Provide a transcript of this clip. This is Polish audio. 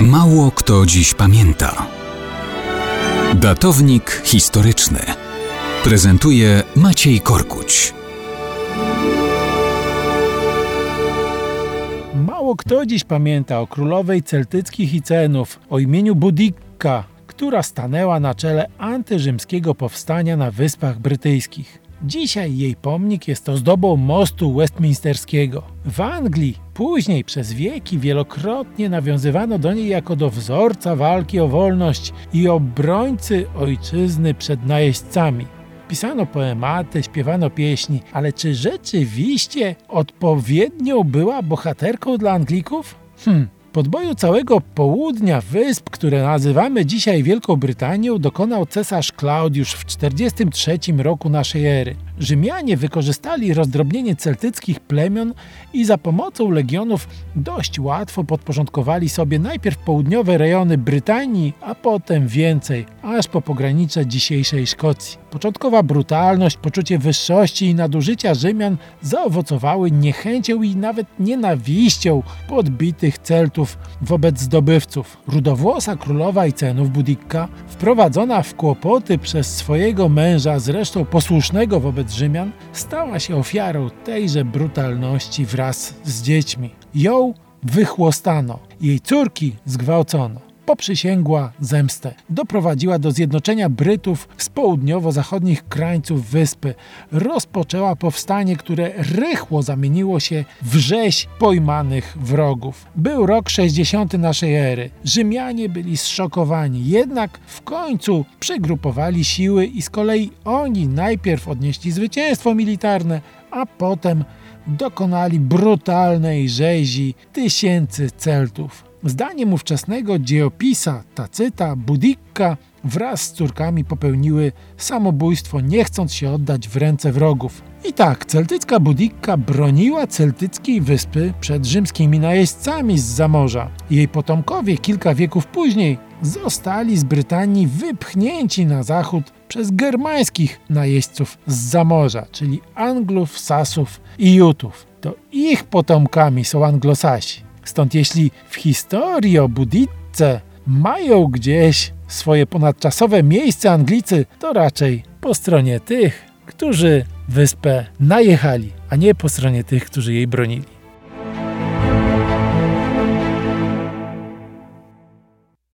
Mało kto dziś pamięta. Datownik historyczny prezentuje Maciej Korkuć. Mało kto dziś pamięta o królowej celtyckich Icenów, o imieniu Budikka, która stanęła na czele antyrzymskiego powstania na Wyspach Brytyjskich. Dzisiaj jej pomnik jest ozdobą mostu westminsterskiego. W Anglii później przez wieki wielokrotnie nawiązywano do niej jako do wzorca walki o wolność i obrońcy ojczyzny przed najeźdźcami. Pisano poematy, śpiewano pieśni, ale czy rzeczywiście odpowiednio była bohaterką dla Anglików? Hmm, Podboju całego południa wysp, które nazywamy dzisiaj Wielką Brytanią, dokonał cesarz Klaudiusz w 43 roku naszej ery. Rzymianie wykorzystali rozdrobnienie celtyckich plemion i za pomocą legionów dość łatwo podporządkowali sobie najpierw południowe rejony Brytanii, a potem więcej, aż po pogranicze dzisiejszej Szkocji. Początkowa brutalność, poczucie wyższości i nadużycia Rzymian zaowocowały niechęcią i nawet nienawiścią podbitych Celtów wobec zdobywców. Rudowłosa królowa Icenów Budikka, wprowadzona w kłopoty przez swojego męża, zresztą posłusznego wobec Rzymian, stała się ofiarą tejże brutalności wraz z dziećmi. Ją wychłostano, jej córki zgwałcono poprzysięgła zemstę. Doprowadziła do zjednoczenia Brytów z południowo-zachodnich krańców wyspy. Rozpoczęła powstanie, które rychło zamieniło się w rzeź pojmanych wrogów. Był rok 60 naszej ery. Rzymianie byli zszokowani, jednak w końcu przygrupowali siły i z kolei oni najpierw odnieśli zwycięstwo militarne, a potem dokonali brutalnej rzezi tysięcy Celtów. Zdaniem ówczesnego dziejopisa Tacyta, Budikka wraz z córkami popełniły samobójstwo, nie chcąc się oddać w ręce wrogów. I tak, celtycka Budikka broniła celtyckiej wyspy przed rzymskimi najeźdźcami z zamorza. Jej potomkowie kilka wieków później zostali z Brytanii wypchnięci na zachód przez germańskich najeźdźców z zamorza, czyli Anglów, Sasów i Jutów. To ich potomkami są Anglosasi. Stąd jeśli w historii o Buditce mają gdzieś swoje ponadczasowe miejsce Anglicy, to raczej po stronie tych, którzy wyspę najechali, a nie po stronie tych, którzy jej bronili.